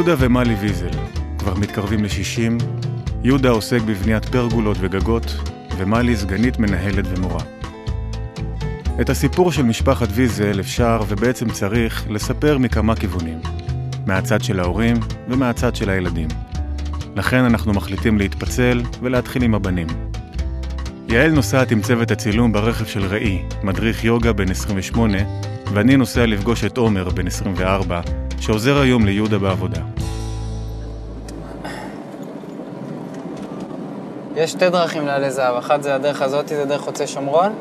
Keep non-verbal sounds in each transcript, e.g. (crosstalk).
יהודה ומלי ויזל כבר מתקרבים ל-60, יהודה עוסק בבניית פרגולות וגגות, ומלי סגנית מנהלת ומורה. את הסיפור של משפחת ויזל אפשר ובעצם צריך לספר מכמה כיוונים, מהצד של ההורים ומהצד של הילדים. לכן אנחנו מחליטים להתפצל ולהתחיל עם הבנים. יעל נוסעת עם צוות הצילום ברכב של ראי, מדריך יוגה בן 28, ואני נוסע לפגוש את עומר בן 24, שעוזר היום ליהודה בעבודה. יש שתי דרכים לעלי זהב, אחת זה הדרך הזאת, זה דרך חוצה שומרון,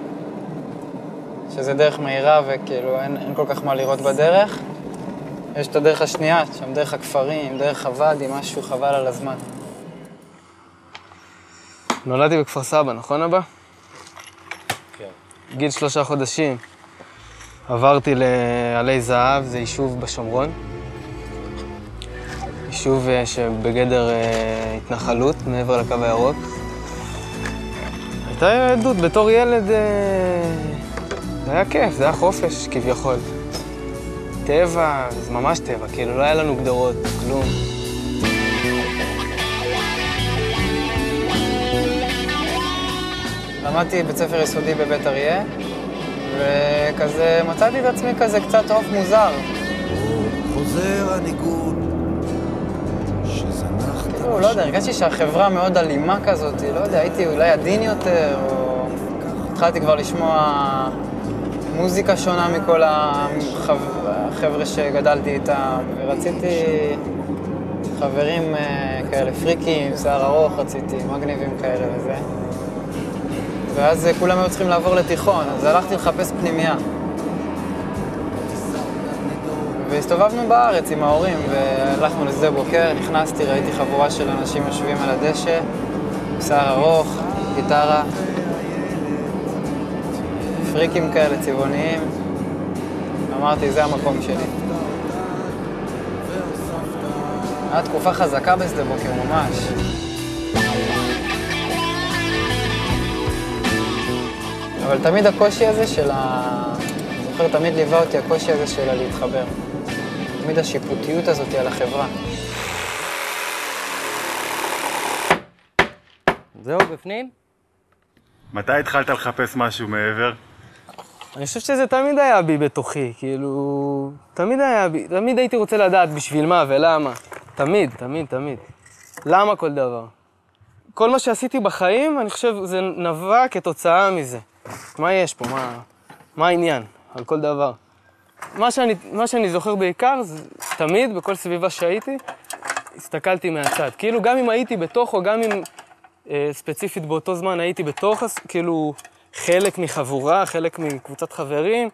שזה דרך מהירה וכאילו אין, אין כל כך מה לראות בדרך. יש את הדרך השנייה, שם דרך הכפרים, דרך הוואדי, משהו חבל על הזמן. נולדתי בכפר סבא, נכון אבא? כן. גיל שלושה חודשים. עברתי לעלי זהב, זה יישוב בשומרון. יישוב אה, שבגדר אה, התנחלות, מעבר לקו הירוק. הייתה עדות, בתור ילד אה, זה היה כיף, זה היה חופש כביכול. טבע, זה ממש טבע, כאילו לא היה לנו גדרות, כלום. למדתי בית ספר יסודי בבית אריה, וכזה מצאתי את עצמי כזה קצת עוף מוזר. חוזר הניגון כאילו, לא יודע, הרגשתי שהחברה מאוד אלימה כזאת, לא יודע, הייתי אולי עדין יותר, או התחלתי כבר לשמוע מוזיקה שונה מכל החבר'ה שגדלתי איתם, ורציתי חברים אה, כאלה פריקים, שיער ארוך רציתי, מגניבים כאלה וזה. ואז כולם היו צריכים לעבור לתיכון, אז הלכתי לחפש פנימייה. והסתובבנו בארץ עם ההורים, והלכנו לשדה בוקר, נכנסתי, ראיתי חבורה של אנשים יושבים על הדשא, שיער ארוך, גיטרה, פריקים כאלה, צבעוניים. אמרתי, זה המקום שלי. הייתה תקופה חזקה בשדה בוקר, ממש. אבל תמיד הקושי הזה של ה... אני זוכר, תמיד ליווה אותי הקושי הזה של להתחבר. תמיד השיפוטיות הזאת על החברה. זהו, בפנים? מתי התחלת לחפש משהו מעבר? אני חושב שזה תמיד היה בי בתוכי, כאילו... תמיד היה בי, תמיד הייתי רוצה לדעת בשביל מה ולמה. תמיד, תמיד, תמיד. למה כל דבר? כל מה שעשיתי בחיים, אני חושב, זה נבע כתוצאה מזה. מה יש פה? מה, מה העניין? על כל דבר. מה שאני, מה שאני זוכר בעיקר, זה תמיד, בכל סביבה שהייתי, הסתכלתי מהצד. כאילו, גם אם הייתי בתוך, או גם אם אה, ספציפית באותו זמן הייתי בתוך, כאילו, חלק מחבורה, חלק מקבוצת חברים,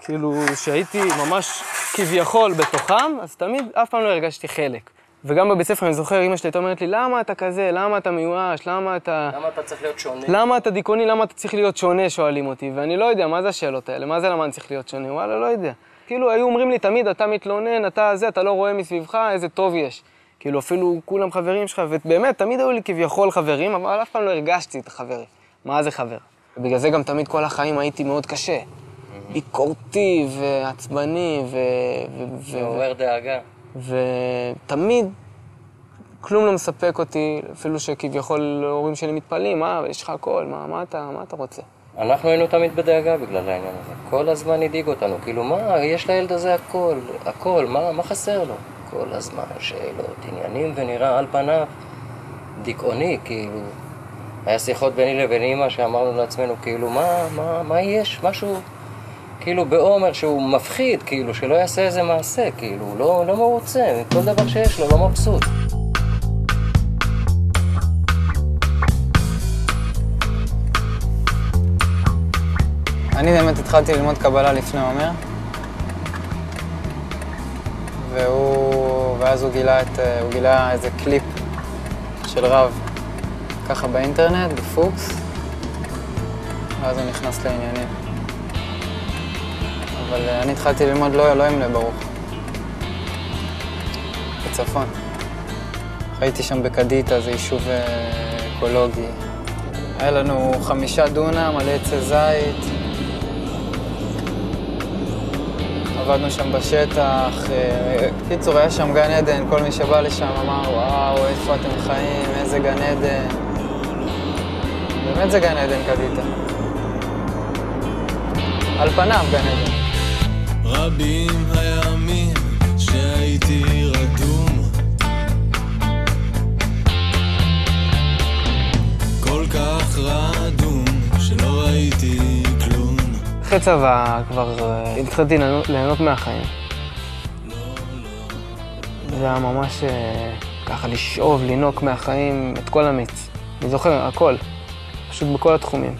כאילו, שהייתי ממש כביכול בתוכם, אז תמיד, אף פעם לא הרגשתי חלק. וגם בבית ספר אני זוכר, אמא שלי הייתה אומרת לי, למה אתה כזה? למה אתה מיואש? למה אתה... למה אתה צריך להיות שונה? למה אתה דיכאוני? למה אתה צריך להיות שונה? שואלים אותי. ואני לא יודע, מה זה השאלות האלה? מה זה למה אני צריך להיות שונה? וואלה, לא יודע. כאילו, היו אומרים לי תמיד, אתה מתלונן, אתה זה, אתה לא רואה מסביבך, איזה טוב יש. כאילו, אפילו כולם חברים שלך, ובאמת, תמיד היו לי כביכול חברים, אבל אף פעם לא הרגשתי את החברים. מה זה חבר? ובגלל זה גם תמיד כל החיים הייתי מאוד קשה. ביקורתי ועצבני ו... מעורר דאגה. ותמיד כלום לא מספק אותי, אפילו שכביכול ההורים שלי מתפלאים, מה, יש לך הכל, מה, מה, אתה, מה אתה רוצה? אנחנו היינו תמיד בדאגה בגלל העניין הזה. כל הזמן הדאיג אותנו, כאילו, מה, יש לילד הזה הכל, הכל, מה, מה חסר לו? כל הזמן שאלות, עניינים, ונראה על פניו דיכאוני, כאילו. היה שיחות ביני לבין אימא שאמרנו לעצמנו, כאילו, מה, מה, מה יש? משהו... כאילו בעומר שהוא מפחיד, כאילו שלא יעשה איזה מעשה, כאילו הוא לא, לא מרוצה, כל דבר שיש לו לא מבסוט. אני באמת התחלתי ללמוד קבלה לפני עומר, והוא... ואז הוא גילה, את... הוא גילה איזה קליפ של רב ככה באינטרנט, בפוקס, ואז הוא נכנס לעניינים. אבל אה, אני התחלתי ללמוד לא, לא עם לב ברוך, בצפון. הייתי שם בקדיטה, זה יישוב אה, אקולוגי. היה לנו חמישה דונם על עצי זית. עבדנו שם בשטח. אה, קיצור, היה שם גן עדן, כל מי שבא לשם אמר, וואו, איפה אתם חיים, איזה גן עדן. באמת זה גן עדן, קדיטה. על פניו גן עדן. אחרי צבא כבר אה, התחלתי ליהנות מהחיים. זה היה ממש אה, ככה לשאוב, לינוק מהחיים את כל המיץ. אני זוכר, הכל. פשוט בכל התחומים.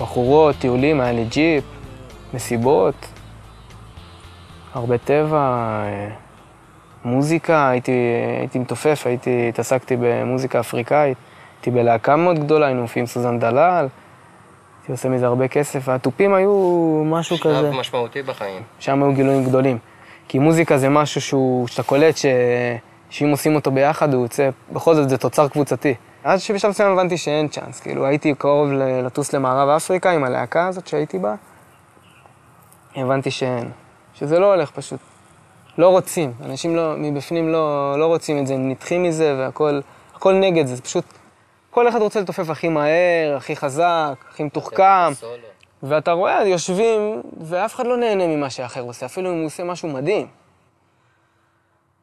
בחורות, טיולים, היה לי ג'יפ, מסיבות, הרבה טבע, אה, מוזיקה, הייתי, הייתי מתופף, הייתי, התעסקתי במוזיקה אפריקאית, הייתי בלהקה מאוד גדולה, היינו מופיעים סוזן דלל, הייתי עושה מזה הרבה כסף, והתופים היו משהו שלב כזה... שלב משמעותי בחיים. שם היו גילויים גדולים. כי מוזיקה זה משהו שהוא, שאתה קולט ש... שאם עושים אותו ביחד, הוא יוצא, בכל זאת זה תוצר קבוצתי. עד שבשלב מסוים הבנתי שאין צ'אנס, כאילו הייתי קרוב לטוס למערב אפריקה עם הלהקה הזאת שהייתי בה, הבנתי שאין, שזה לא הולך פשוט. לא רוצים, אנשים לא, מבפנים לא, לא רוצים את זה, הם נדחים מזה והכל הכל נגד זה, זה פשוט, כל אחד רוצה לתופף הכי מהר, הכי חזק, הכי מתוחכם. ואתה רואה, יושבים, ואף אחד לא נהנה ממה שאחר עושה, אפילו אם הוא עושה משהו מדהים.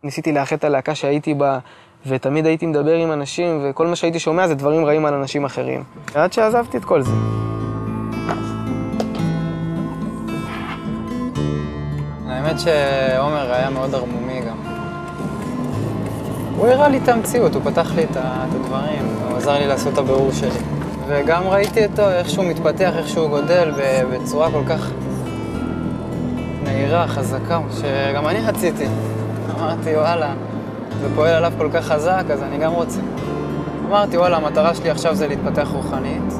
ניסיתי לאחד את הלהקה שהייתי בה, ותמיד הייתי מדבר עם אנשים, וכל מה שהייתי שומע זה דברים רעים על אנשים אחרים. עד שעזבתי את כל זה. האמת שעומר היה מאוד ערמומי גם. הוא הראה לי את המציאות, הוא פתח לי את הדברים, הוא עזר לי לעשות את הבירור שלי. וגם ראיתי אותו, איך שהוא מתפתח, איך שהוא גודל, בצורה כל כך מהירה, חזקה, שגם אני רציתי. אמרתי, וואלה, זה פועל עליו כל כך חזק, אז אני גם רוצה. אמרתי, וואלה, המטרה שלי עכשיו זה להתפתח רוחנית,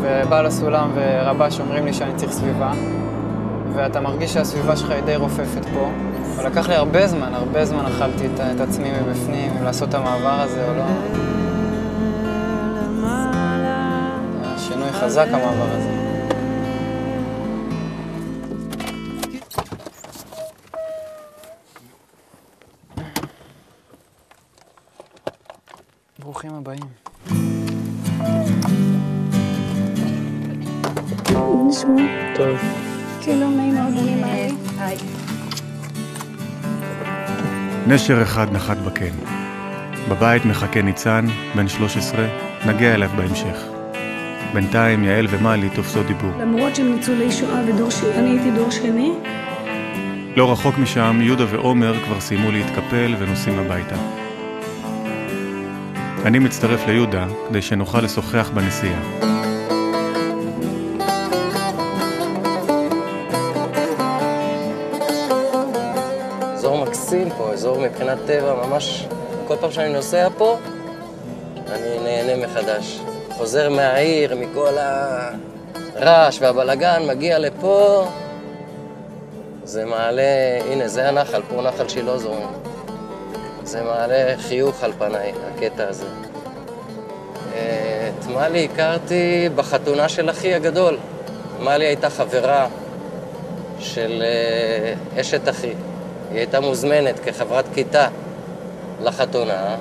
ובעל הסולם ורבש אומרים לי שאני צריך סביבה, ואתה מרגיש שהסביבה שלך היא די רופפת פה. אבל לקח לי הרבה זמן, הרבה זמן אכלתי את, את עצמי מבפנים, אם לעשות את המעבר הזה או לא. היה שינוי חזק המעבר הזה. ברוכים הבאים. טוב. שלום, נעים מאוד, אני מאי. היי. נשר אחד נחת בקן. בבית מחכה ניצן, בן 13, נגיע אליו בהמשך. בינתיים יעל ומלי תופסות דיבור. למרות שהם ניצולי שואה ודור שני, אני הייתי דור שני. לא רחוק משם, יהודה ועומר כבר סיימו להתקפל ונוסעים הביתה. אני מצטרף ליהודה כדי שנוכל לשוחח בנסיעה. מקסים פה, אזור מבחינת טבע, ממש כל פעם שאני נוסע פה, אני נהנה מחדש. חוזר מהעיר, מכל הרעש והבלגן, מגיע לפה, זה מעלה, הנה, זה הנחל, פה נחל שילה זורם. זה מעלה חיוך על פניי, הקטע הזה. את מלי הכרתי בחתונה של אחי הגדול. מלי הייתה חברה של אה, אשת אחי. היא הייתה מוזמנת כחברת כיתה לחתונה.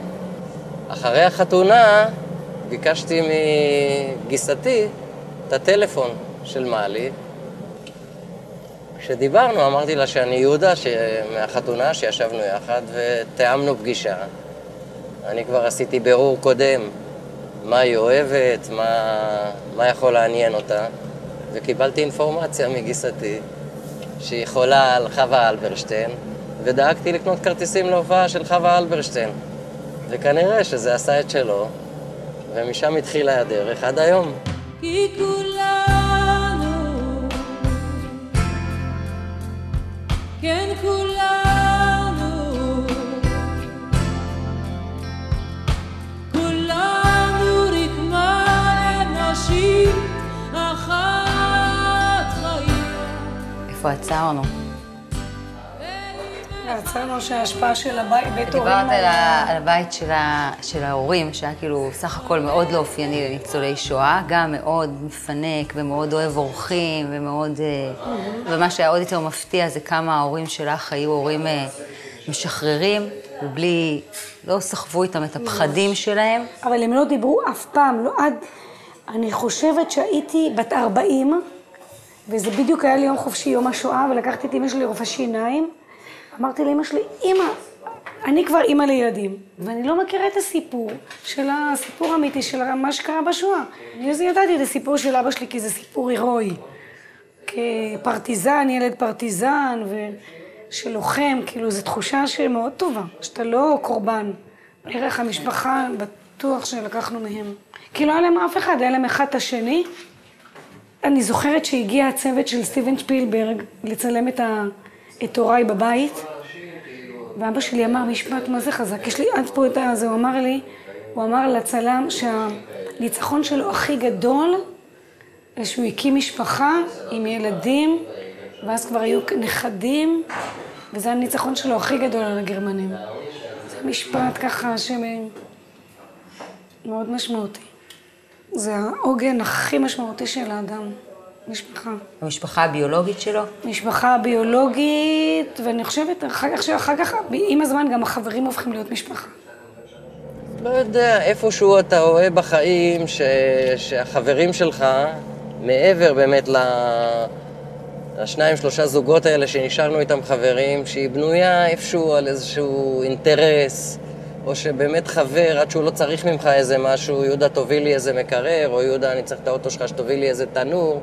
אחרי החתונה ביקשתי מגיסתי את הטלפון של מעלי. כשדיברנו אמרתי לה שאני יהודה מהחתונה שישבנו יחד ותיאמנו פגישה. אני כבר עשיתי בירור קודם מה היא אוהבת, מה, מה יכול לעניין אותה, וקיבלתי אינפורמציה מגיסתי שהיא חולה על חווה אלברשטיין, ודאגתי לקנות כרטיסים להופעה של חווה אלברשטיין. וכנראה שזה עשה את שלו, ומשם התחילה הדרך עד היום. כי כולנו, כן כולנו, כולנו רקמה אנושית אחת חיה. איפה עצרנו? אצלנו שההשפעה של הבית, בית הורים... דיברת על, ה, על הבית של, ה, של ההורים, שהיה כאילו סך הכל מאוד לא אופייני לניצולי שואה, גם מאוד מפנק ומאוד אוהב אורחים ומאוד... אה, ומה שהיה עוד יותר מפתיע זה כמה ההורים שלך היו הורים אה, משחררים, ובלי... לא סחבו איתם את הפחדים שלהם. אבל הם לא דיברו אף פעם, לא עד... אני חושבת שהייתי בת 40, וזה בדיוק היה לי יום חופשי, יום השואה, ולקחתי את אמא שלי לרופא שיניים. אמרתי לאמא שלי, אמא, אני כבר אימא לילדים, ואני לא מכירה את הסיפור של הסיפור האמיתי של מה שקרה בשואה. אני אז ידעתי את הסיפור של אבא שלי, כי זה סיפור הירואי. כפרטיזן, ילד פרטיזן, ושל לוחם, כאילו, זו תחושה שמאוד טובה, שאתה לא קורבן. ערך המשפחה, בטוח שלקחנו מהם. כי לא היה להם אף אחד, היה להם אחד את השני. אני זוכרת שהגיע הצוות של סטיבן שפילברג לצלם את, ה... את הוריי בבית, ואבא שלי אמר משפט מה זה חזק, יש לי עד פה את הזה, הוא אמר לי, הוא אמר לצלם שהניצחון שלו הכי גדול שהוא הקים משפחה עם ילדים, ואז כבר היו נכדים, וזה הניצחון שלו הכי גדול על הגרמנים. זה משפט ככה שמאוד משמעותי. זה העוגן הכי משמעותי של האדם, משפחה. המשפחה הביולוגית שלו. משפחה ביולוגית, ואני חושבת אחר כך, שאחר כך, עם הזמן גם החברים הופכים להיות משפחה. לא יודע, איפשהו אתה רואה בחיים ש... שהחברים שלך, מעבר באמת ל... לשניים, שלושה זוגות האלה שנשארנו איתם חברים, שהיא בנויה איפשהו על איזשהו אינטרס, או שבאמת חבר, עד שהוא לא צריך ממך איזה משהו, יהודה תוביל לי איזה מקרר, או יהודה אני צריך את האוטו שלך שתוביל לי איזה תנור,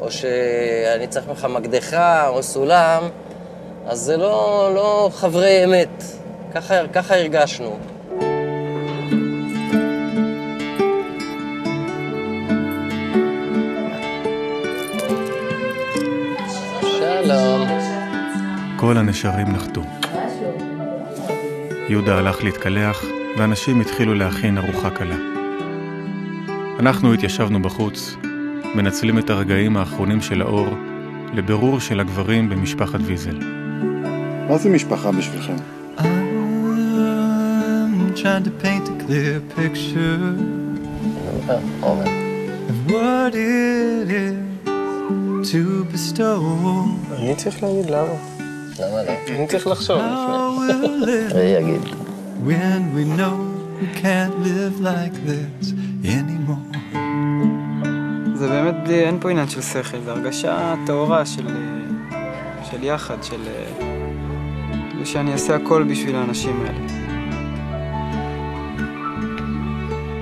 או שאני צריך ממך מקדחה או סולם, אז זה לא, לא חברי אמת. ככה, ככה הרגשנו. שלום. כל הנשרים נחתו. יהודה הלך להתקלח, ואנשים התחילו להכין ארוחה קלה. אנחנו התיישבנו בחוץ, מנצלים את הרגעים האחרונים של האור לבירור של הגברים במשפחת ויזל. מה זה משפחה בשבילכם? I'm trying to paint a clear picture of what it is to bestow. אני צריך להגיד למה. למה לא? אני צריך לחשוב לפני. (laughs) אגיד. when we know we can't live like this anymore. זה באמת בלי, אין פה עניין של שכל, זה הרגשה טהורה של, אה, של יחד, של... אה, שאני אעשה הכל בשביל האנשים האלה.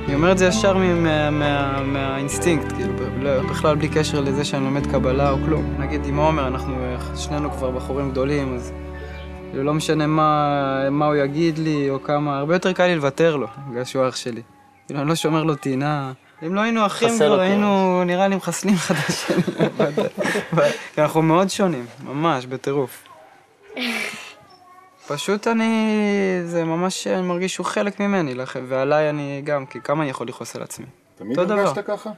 אני אומר את זה ישר מה, מה, מה, מהאינסטינקט, כאילו, לא- בכלל בלי קשר לזה שאני לומד קבלה או כלום. נגיד עם עומר, אנחנו אה, שנינו כבר בחורים גדולים, אז כאילו לא משנה מה, מה הוא יגיד לי או כמה, הרבה יותר קל לי לוותר לו, בגלל שהוא אח שלי. כאילו, אני לא שומר לו טינה. אם לא היינו אחים, כבר. היינו, נראה לי, מחסלים אחד את השני. (laughs) אנחנו מאוד שונים, ממש, בטירוף. פשוט אני, זה ממש, אני מרגיש שהוא חלק ממני, ועליי אני גם, כי כמה אני יכול לכעוס על עצמי? תמיד. הרגשת ככה?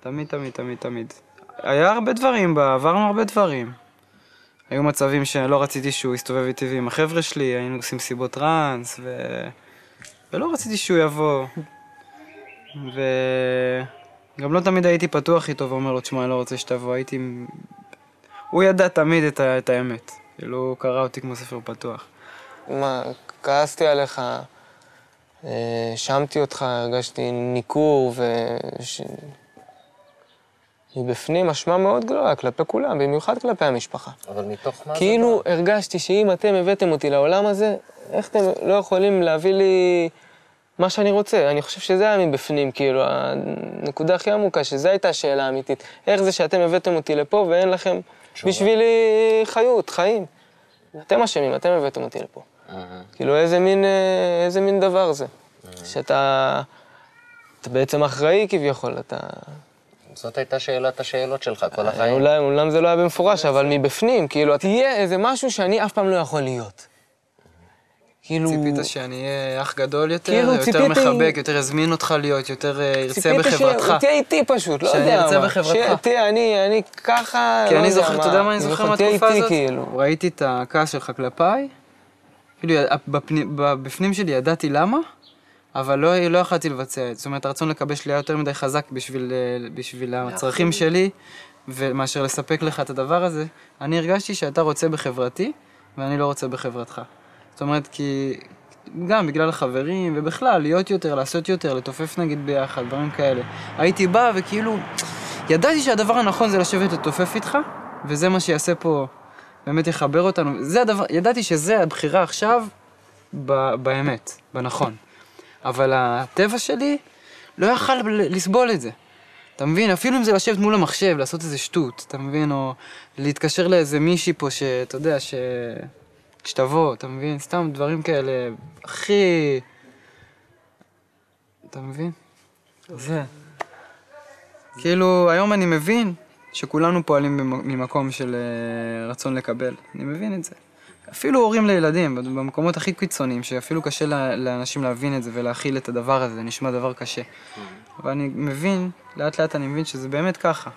תמיד, תמיד, תמיד, תמיד. היה הרבה דברים, עברנו הרבה דברים. היו מצבים שלא רציתי שהוא יסתובב איתי ועם החבר'ה שלי, היינו עושים סיבות טראנס, ו... ולא רציתי שהוא יבוא. וגם לא תמיד הייתי פתוח איתו ואומר לו, תשמע, אני לא רוצה שתבוא, הייתי... הוא ידע תמיד את, ה... את האמת. כאילו, הוא קרא אותי כמו ספר פתוח. מה, כעסתי עליך, אה, האשמתי אותך, הרגשתי ניכור, ו... ש... מבפנים אשמה מאוד גדולה כלפי כולם, במיוחד כלפי המשפחה. אבל מתוך מה זה כאילו הרגשתי שאם אתם הבאתם אותי לעולם הזה, איך אתם לא יכולים להביא לי מה שאני רוצה? אני חושב שזה היה מבפנים, כאילו, הנקודה הכי עמוקה, שזו הייתה השאלה האמיתית. איך זה שאתם הבאתם אותי לפה ואין לכם בשבילי חיות, חיים? אתם אשמים, אתם הבאתם אותי לפה. כאילו, איזה מין, אה, איזה מין דבר זה? שאתה אתה בעצם אחראי כביכול, אתה... זאת הייתה שאלת השאלות שלך כל החיים. אולי, אומנם זה לא היה במפורש, אבל מבפנים, כאילו, תהיה איזה משהו שאני אף פעם לא יכול להיות. כאילו... ציפית שאני אהיה אח גדול יותר, כאילו, יותר ציפיתי- מחבק, יותר יזמין אותך להיות, יותר אה, ירצה ציפיתי בחברתך. שתהיה איתי פשוט, לא שאני יודע ארצה מה. בחברתך. שתהיה, אני, אני ככה, כי לא אני זוכר. אתה יודע מה אני זוכר מהתקופה איתי, הזאת? כאילו. ראיתי את הכעס שלך כלפיי, כאילו, בפנים, בפנים שלי ידעתי למה, אבל לא, לא יכלתי לבצע את זה. זאת אומרת, הרצון לקבל שלי היה יותר מדי חזק בשביל, אה, בשביל הצרכים שלי, ומאשר לספק לך את הדבר הזה. אני הרגשתי שאתה רוצה בחברתי, ואני לא רוצה בחברתך. זאת אומרת, כי גם בגלל החברים, ובכלל, להיות יותר, לעשות יותר, לתופף נגיד ביחד, דברים כאלה. הייתי בא וכאילו, ידעתי שהדבר הנכון זה לשבת לתופף איתך, וזה מה שיעשה פה, באמת יחבר אותנו. זה הדבר, ידעתי שזה הבחירה עכשיו, ב, באמת, בנכון. אבל הטבע שלי לא יכל לסבול את זה. אתה מבין? אפילו אם זה לשבת מול המחשב, לעשות איזה שטות, אתה מבין? או להתקשר לאיזה מישהי פה שאתה יודע, ש... שתבוא, אתה מבין? סתם דברים כאלה, הכי... אתה מבין? זה. כאילו, היום אני מבין שכולנו פועלים ממקום של אה, רצון לקבל. אני מבין את זה. אפילו הורים לילדים, במקומות הכי קיצוניים, שאפילו קשה לאנשים להבין את זה ולהכיל את הדבר הזה, זה נשמע דבר קשה. אבל אני מבין, לאט לאט אני מבין שזה באמת ככה.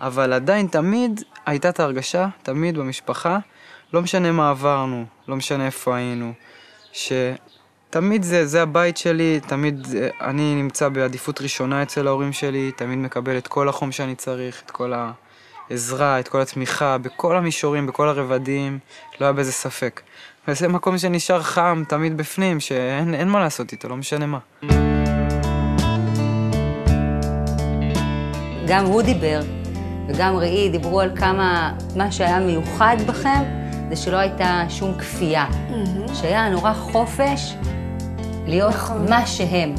אבל עדיין תמיד הייתה את ההרגשה, תמיד במשפחה, לא משנה מה עברנו, לא משנה איפה היינו, שתמיד זה, זה הבית שלי, תמיד אה, אני נמצא בעדיפות ראשונה אצל ההורים שלי, תמיד מקבל את כל החום שאני צריך, את כל העזרה, את כל התמיכה, בכל המישורים, בכל הרבדים, לא היה בזה ספק. וזה מקום שנשאר חם, תמיד בפנים, שאין מה לעשות איתו, לא משנה מה. גם הוא דיבר, וגם ראי דיברו על כמה מה שהיה מיוחד בכם, זה שלא הייתה שום כפייה. Mm-hmm. שהיה נורא חופש להיות נכון. מה שהם.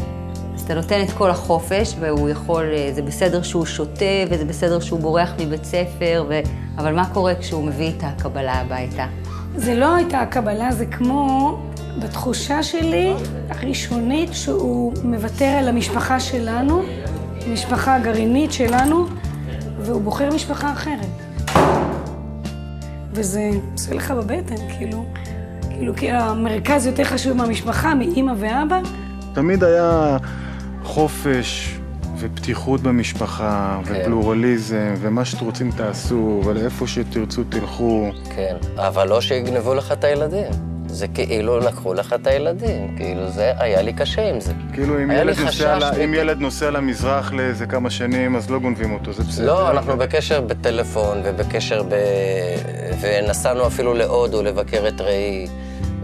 אז אתה נותן את כל החופש, והוא יכול, אה, זה בסדר שהוא שותה, וזה בסדר שהוא בורח מבית ספר, ו... אבל מה קורה כשהוא מביא את הקבלה הביתה? זה לא הייתה הקבלה, זה כמו בתחושה שלי, הראשונית, שהוא מוותר על המשפחה שלנו, המשפחה הגרעינית שלנו, והוא בוחר משפחה אחרת. וזה עושה לך בבטן, כאילו, כאילו, כי המרכז יותר חשוב מהמשפחה, מאימא ואבא. תמיד היה חופש ופתיחות במשפחה, כן. ופלורליזם, ומה שאתם רוצים תעשו, ולאיפה שתרצו תלכו. כן, אבל לא שיגנבו לך את הילדים. זה כאילו לקחו לך את הילדים, כאילו זה, היה לי קשה עם זה. כאילו אם, ילד נוסע, ל... אם ילד נוסע למזרח לאיזה כמה שנים, אז לא גונבים אותו, זה בסדר. לא, אנחנו בקשר בטלפון ובקשר ב... ונסענו אפילו להודו לבקר את ראי,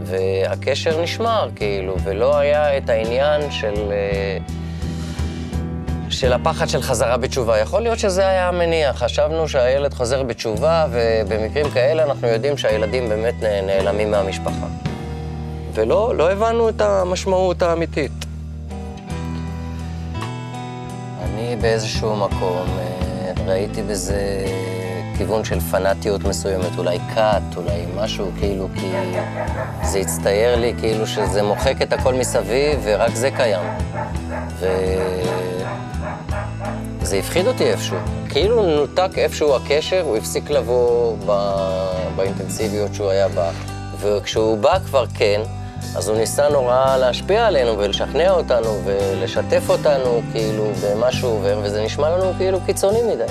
והקשר נשמר, כאילו, ולא היה את העניין של... של הפחד של חזרה בתשובה. יכול להיות שזה היה המניע. חשבנו שהילד חוזר בתשובה, ובמקרים כאלה אנחנו יודעים שהילדים באמת נעלמים מהמשפחה. ולא לא הבנו את המשמעות האמיתית. אני באיזשהו מקום אה, ראיתי בזה כיוון של פנאטיות מסוימת, אולי כת, אולי משהו, כאילו, כי זה הצטייר לי כאילו שזה מוחק את הכל מסביב ורק זה קיים. ו... זה הפחיד אותי איפשהו. כאילו נותק איפשהו הקשר, הוא הפסיק לבוא ב... באינטנסיביות שהוא היה בה. וכשהוא בא כבר כן, אז הוא ניסה נורא להשפיע עלינו ולשכנע אותנו ולשתף אותנו כאילו במה שהוא עובר, וזה נשמע לנו כאילו קיצוני מדי.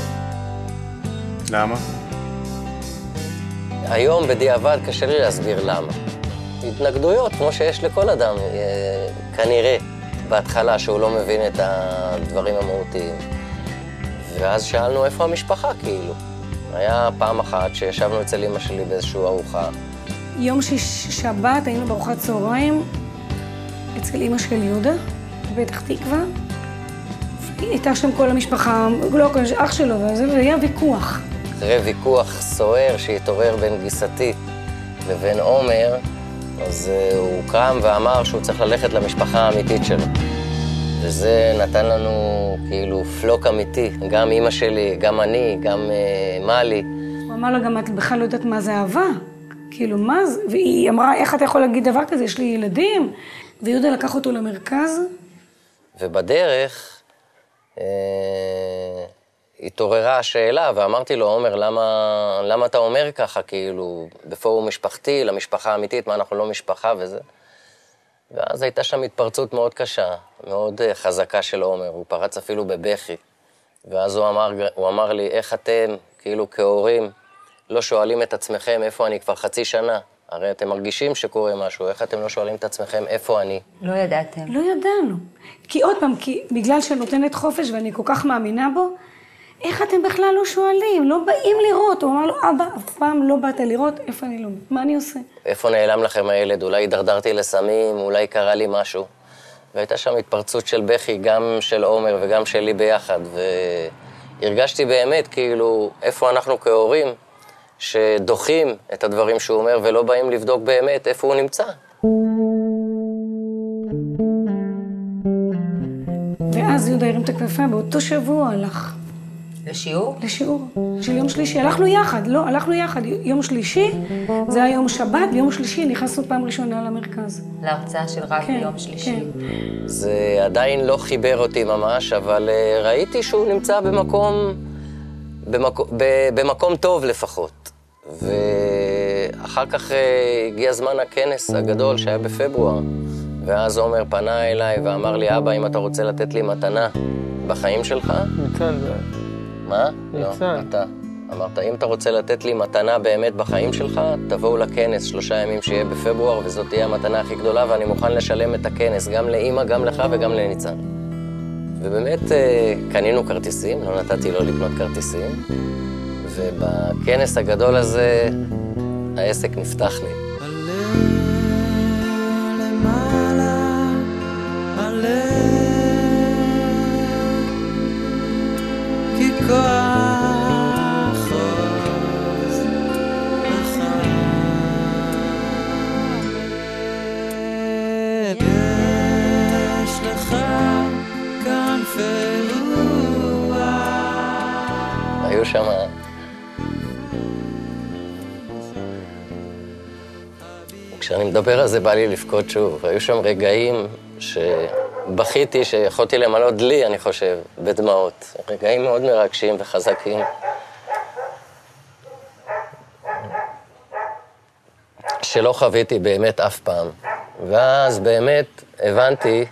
למה? היום בדיעבד קשה לי להסביר למה. התנגדויות, כמו שיש לכל אדם, אה, כנראה, בהתחלה, שהוא לא מבין את הדברים המהותיים. ואז שאלנו איפה המשפחה, כאילו. היה פעם אחת שישבנו אצל אמא שלי באיזושהי ארוחה. יום שיש, שבת היינו בארוחת צהריים אצל אמא של יהודה, בפתח תקווה. הייתה שם כל המשפחה, לא כל אח שלו וזה, והיה ויכוח. אחרי ויכוח סוער שהתעורר בין גיסתי לבין עומר, אז uh, הוא קם ואמר שהוא צריך ללכת למשפחה האמיתית שלו. וזה נתן לנו כאילו פלוק אמיתי, גם אימא שלי, גם אני, גם uh, מלי. הוא אמר לה, גם את בכלל לא יודעת מה זה אהבה. כאילו, מה זה? והיא אמרה, איך אתה יכול להגיד דבר כזה? יש לי ילדים. ויהודה לקח אותו למרכז. ובדרך אה, התעוררה השאלה, ואמרתי לו, עומר, למה, למה אתה אומר ככה, כאילו, בפורום משפחתי, למשפחה האמיתית, מה, אנחנו לא משפחה וזה? ואז הייתה שם התפרצות מאוד קשה, מאוד uh, חזקה של עומר, הוא פרץ אפילו בבכי. ואז הוא אמר, הוא אמר לי, איך אתם, כאילו כהורים, לא שואלים את עצמכם איפה אני כבר חצי שנה, הרי אתם מרגישים שקורה משהו, איך אתם לא שואלים את עצמכם איפה אני? לא ידעתם. לא ידענו. כי עוד פעם, כי בגלל שאני נותנת חופש ואני כל כך מאמינה בו, איך אתם בכלל לא שואלים? לא באים לראות. הוא אמר לו, אבא, אף פעם לא באת לראות איפה אני לומד. מה אני עושה? איפה נעלם לכם הילד? אולי הידרדרתי לסמים, אולי קרה לי משהו. והייתה שם התפרצות של בכי, גם של עומר וגם שלי ביחד, והרגשתי באמת כאילו איפה אנחנו כהורים שדוחים את הדברים שהוא אומר ולא באים לבדוק באמת איפה הוא נמצא. ואז יהודה הרים את הכנפיים, באותו שבוע הלך. לשיעור? לשיעור של יום שלישי. הלכנו יחד, לא, הלכנו יחד. יום שלישי, זה היה יום שבת, ביום שלישי נכנסנו פעם ראשונה למרכז. להרצאה של רב כן, ביום שלישי. כן. זה עדיין לא חיבר אותי ממש, אבל אה, ראיתי שהוא נמצא במקום, במקום, במקום טוב לפחות. ואחר כך אה, הגיע זמן הכנס הגדול שהיה בפברואר, ואז עומר פנה אליי ואמר לי, אבא, אם אתה רוצה לתת לי מתנה בחיים שלך, ניצן, זה... מה? ניצן. לא, אתה. אמרת, אם אתה רוצה לתת לי מתנה באמת בחיים שלך, תבואו לכנס שלושה ימים שיהיה בפברואר, וזאת תהיה המתנה הכי גדולה, ואני מוכן לשלם את הכנס גם לאימא, גם לך וגם לניצן. ובאמת אה, קנינו כרטיסים, לא נתתי לו לקנות כרטיסים, ובכנס הגדול הזה העסק נפתח לי. מדבר על זה בא לי לבכות שוב. היו שם רגעים שבכיתי, שיכולתי למלא דלי, אני חושב, בדמעות. רגעים מאוד מרגשים וחזקים. שלא חוויתי באמת אף פעם. ואז באמת הבנתי,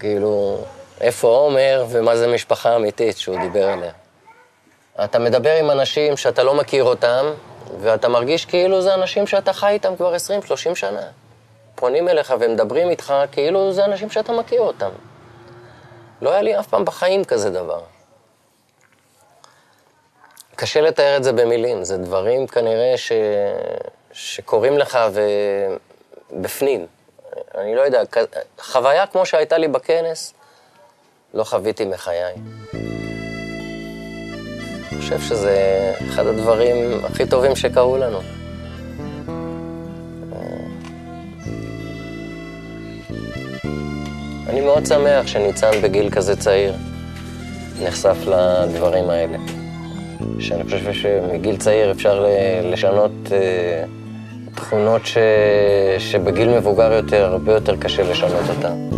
כאילו, איפה עומר ומה זה משפחה אמיתית שהוא דיבר עליה. אתה מדבר עם אנשים שאתה לא מכיר אותם, ואתה מרגיש כאילו זה אנשים שאתה חי איתם כבר 20-30 שנה. פונים אליך ומדברים איתך כאילו זה אנשים שאתה מכיר אותם. לא היה לי אף פעם בחיים כזה דבר. קשה לתאר את זה במילים, זה דברים כנראה ש... שקורים לך ובפנים. אני לא יודע, חוויה כמו שהייתה לי בכנס, לא חוויתי מחיי. אני חושב שזה אחד הדברים הכי טובים שקרו לנו. אני מאוד שמח שניצן בגיל כזה צעיר נחשף לדברים האלה. שאני חושב שמגיל צעיר אפשר לשנות אה, תכונות ש... שבגיל מבוגר יותר הרבה יותר קשה לשנות אותן.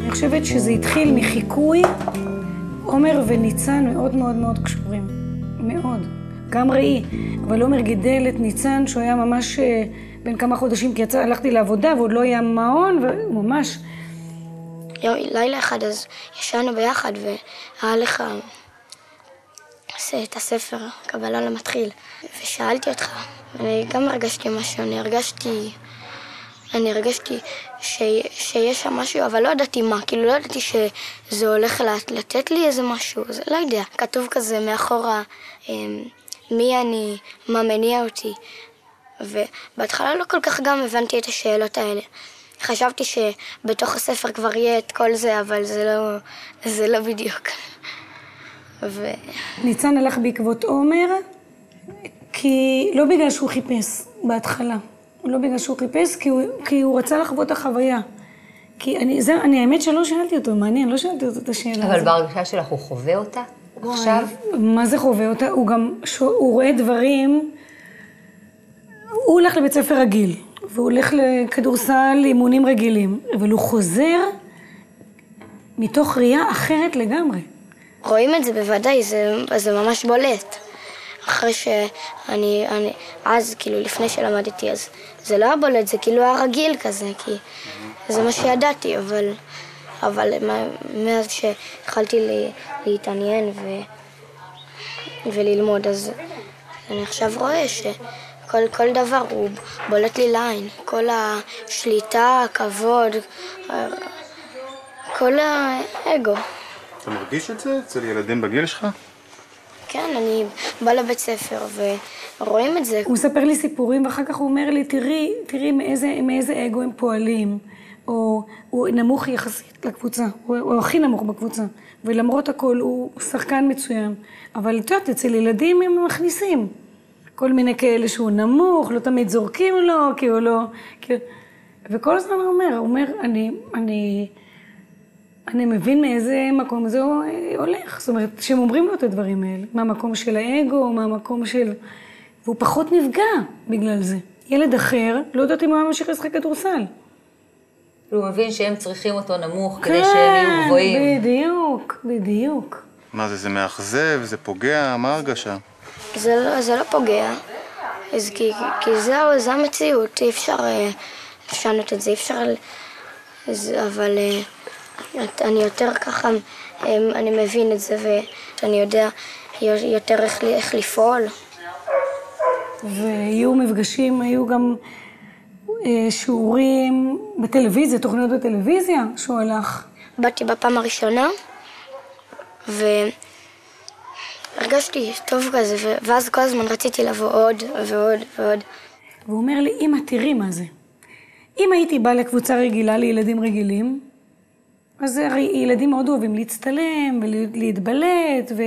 אני חושבת שזה התחיל מחיקוי. עומר וניצן מאוד מאוד מאוד קשורים. מאוד. גם ראי. אבל עומר גידל את ניצן, שהוא היה ממש אה, בן כמה חודשים, כי יצא, הלכתי לעבודה ועוד לא היה מעון, והוא ממש... יום, לילה אחד אז ישנו ביחד והיה לך את הספר, קבלה למתחיל, ושאלתי אותך, ואני גם הרגשתי משהו, אני הרגשתי, אני הרגשתי ש, שיש שם משהו, אבל לא ידעתי מה, כאילו לא ידעתי שזה הולך לת- לתת לי איזה משהו, זה לא יודע, כתוב כזה מאחורה, אמ, מי אני, מה מניע אותי, ובהתחלה לא כל כך גם הבנתי את השאלות האלה. חשבתי שבתוך הספר כבר יהיה את כל זה, אבל זה לא, זה לא בדיוק. ו... ניצן הלך בעקבות עומר, כי לא בגלל שהוא חיפש בהתחלה. לא בגלל שהוא חיפש, כי הוא, כי הוא רצה לחוות את החוויה. כי אני, זה, אני האמת שלא שאלתי אותו, מעניין, לא שאלתי אותו את השאלה אבל הזאת. בהרגשה שלך הוא חווה אותה עכשיו? מה זה חווה אותה? הוא גם. הוא רואה דברים, הוא הולך לבית ספר רגיל, והוא הולך לכדורסל, אימונים רגילים, אבל הוא חוזר מתוך ראייה אחרת לגמרי. רואים את זה בוודאי, זה, זה ממש בולט. אחרי שאני, אני, אז, כאילו, לפני שלמדתי, אז זה לא היה בולט, זה כאילו היה רגיל כזה, כי זה מה שידעתי, אבל, אבל מאז שהתחלתי להתעניין ו, וללמוד, אז אני עכשיו רואה שכל כל דבר הוא בולט לי לעין. כל השליטה, הכבוד, כל האגו. אתה מרגיש את זה אצל ילדים בגיל שלך? כן, אני באה לבית ספר ורואים את זה. הוא מספר לי סיפורים, ואחר כך הוא אומר לי, תראי, תראי מאיזה, מאיזה אגו הם פועלים. או הוא נמוך יחסית לקבוצה, הוא, הוא הכי נמוך בקבוצה. ולמרות הכל הוא שחקן מצוין. אבל את יודעת, אצל ילדים הם מכניסים. כל מיני כאלה שהוא נמוך, לא תמיד זורקים לו, כי הוא לא... כי... וכל הזמן הוא אומר, הוא אומר, אני, אני, אני מבין מאיזה מקום זה הולך. זאת אומרת, שהם אומרים לו את הדברים האלה. מהמקום של האגו, מהמקום של... והוא פחות נפגע בגלל זה. ילד אחר, לא יודעת אם הוא היה ממשיך לשחק כדורסל. הוא מבין שהם צריכים אותו נמוך כן, כדי שהם יהיו גבוהים. בדיוק, בדיוק. מה זה, זה מאכזב, זה פוגע, מה ההרגשה? זה לא, זה לא פוגע, אז כי, כי זהו, זו המציאות, אי אפשר אה, לשנות את זה, אי אפשר... אבל אה, אני יותר ככה, אה, אני מבין את זה ואני יודע יותר איך, איך לפעול. והיו מפגשים, היו גם שיעורים בטלוויזיה, תוכניות בטלוויזיה, שהוא הלך. באתי בפעם הראשונה, והרגשתי טוב כזה, ואז כל הזמן רציתי לבוא עוד ועוד ועוד. והוא אומר לי, אמא, תראי מה זה. אם הייתי באה לקבוצה רגילה לילדים רגילים, אז הרי ילדים מאוד אוהבים להצטלם ולהתבלט, ו...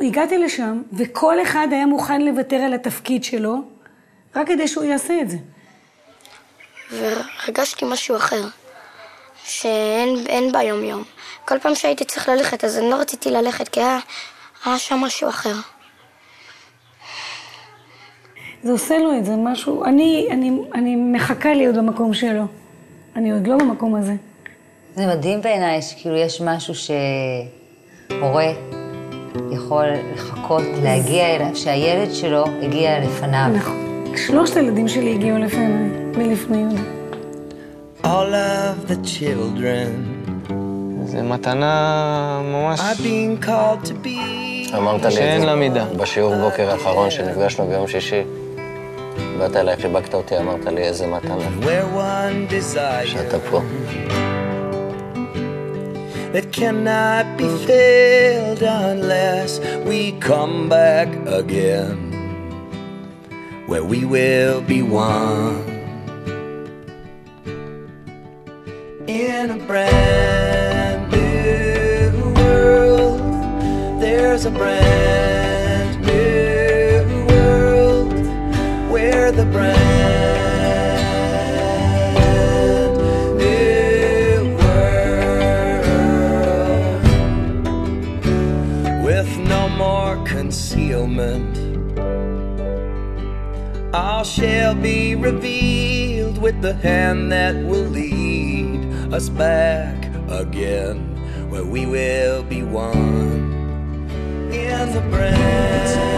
הגעתי לשם, וכל אחד היה מוכן לוותר על התפקיד שלו, רק כדי שהוא יעשה את זה. והרגשתי משהו אחר, שאין אין ביום-יום. כל פעם שהייתי צריך ללכת, אז אני לא רציתי ללכת, כי היה, היה שם משהו אחר. זה עושה לו את זה, משהו... אני, אני, אני מחכה להיות במקום שלו. אני עוד לא במקום הזה. זה מדהים בעיניי שכאילו יש משהו שהורה יכול לחכות, להגיע אליו, שהילד שלו הגיע לפניו. נכון. שלושת הילדים שלי הגיעו לפני, ולפני יהודה. All of the children זה מתנה ממש... אמרת לי את זה. בשיעור בוקר האחרון שנפגשנו ביום שישי. באת אליי, חיבקת אותי, אמרת לי איזה מתנה. שאתה פה. that cannot be filled unless we come back again, where we will be one in a brand new world. There's a brand new world where the brand revealed with the hand that will lead us back again, where we will be one in the brand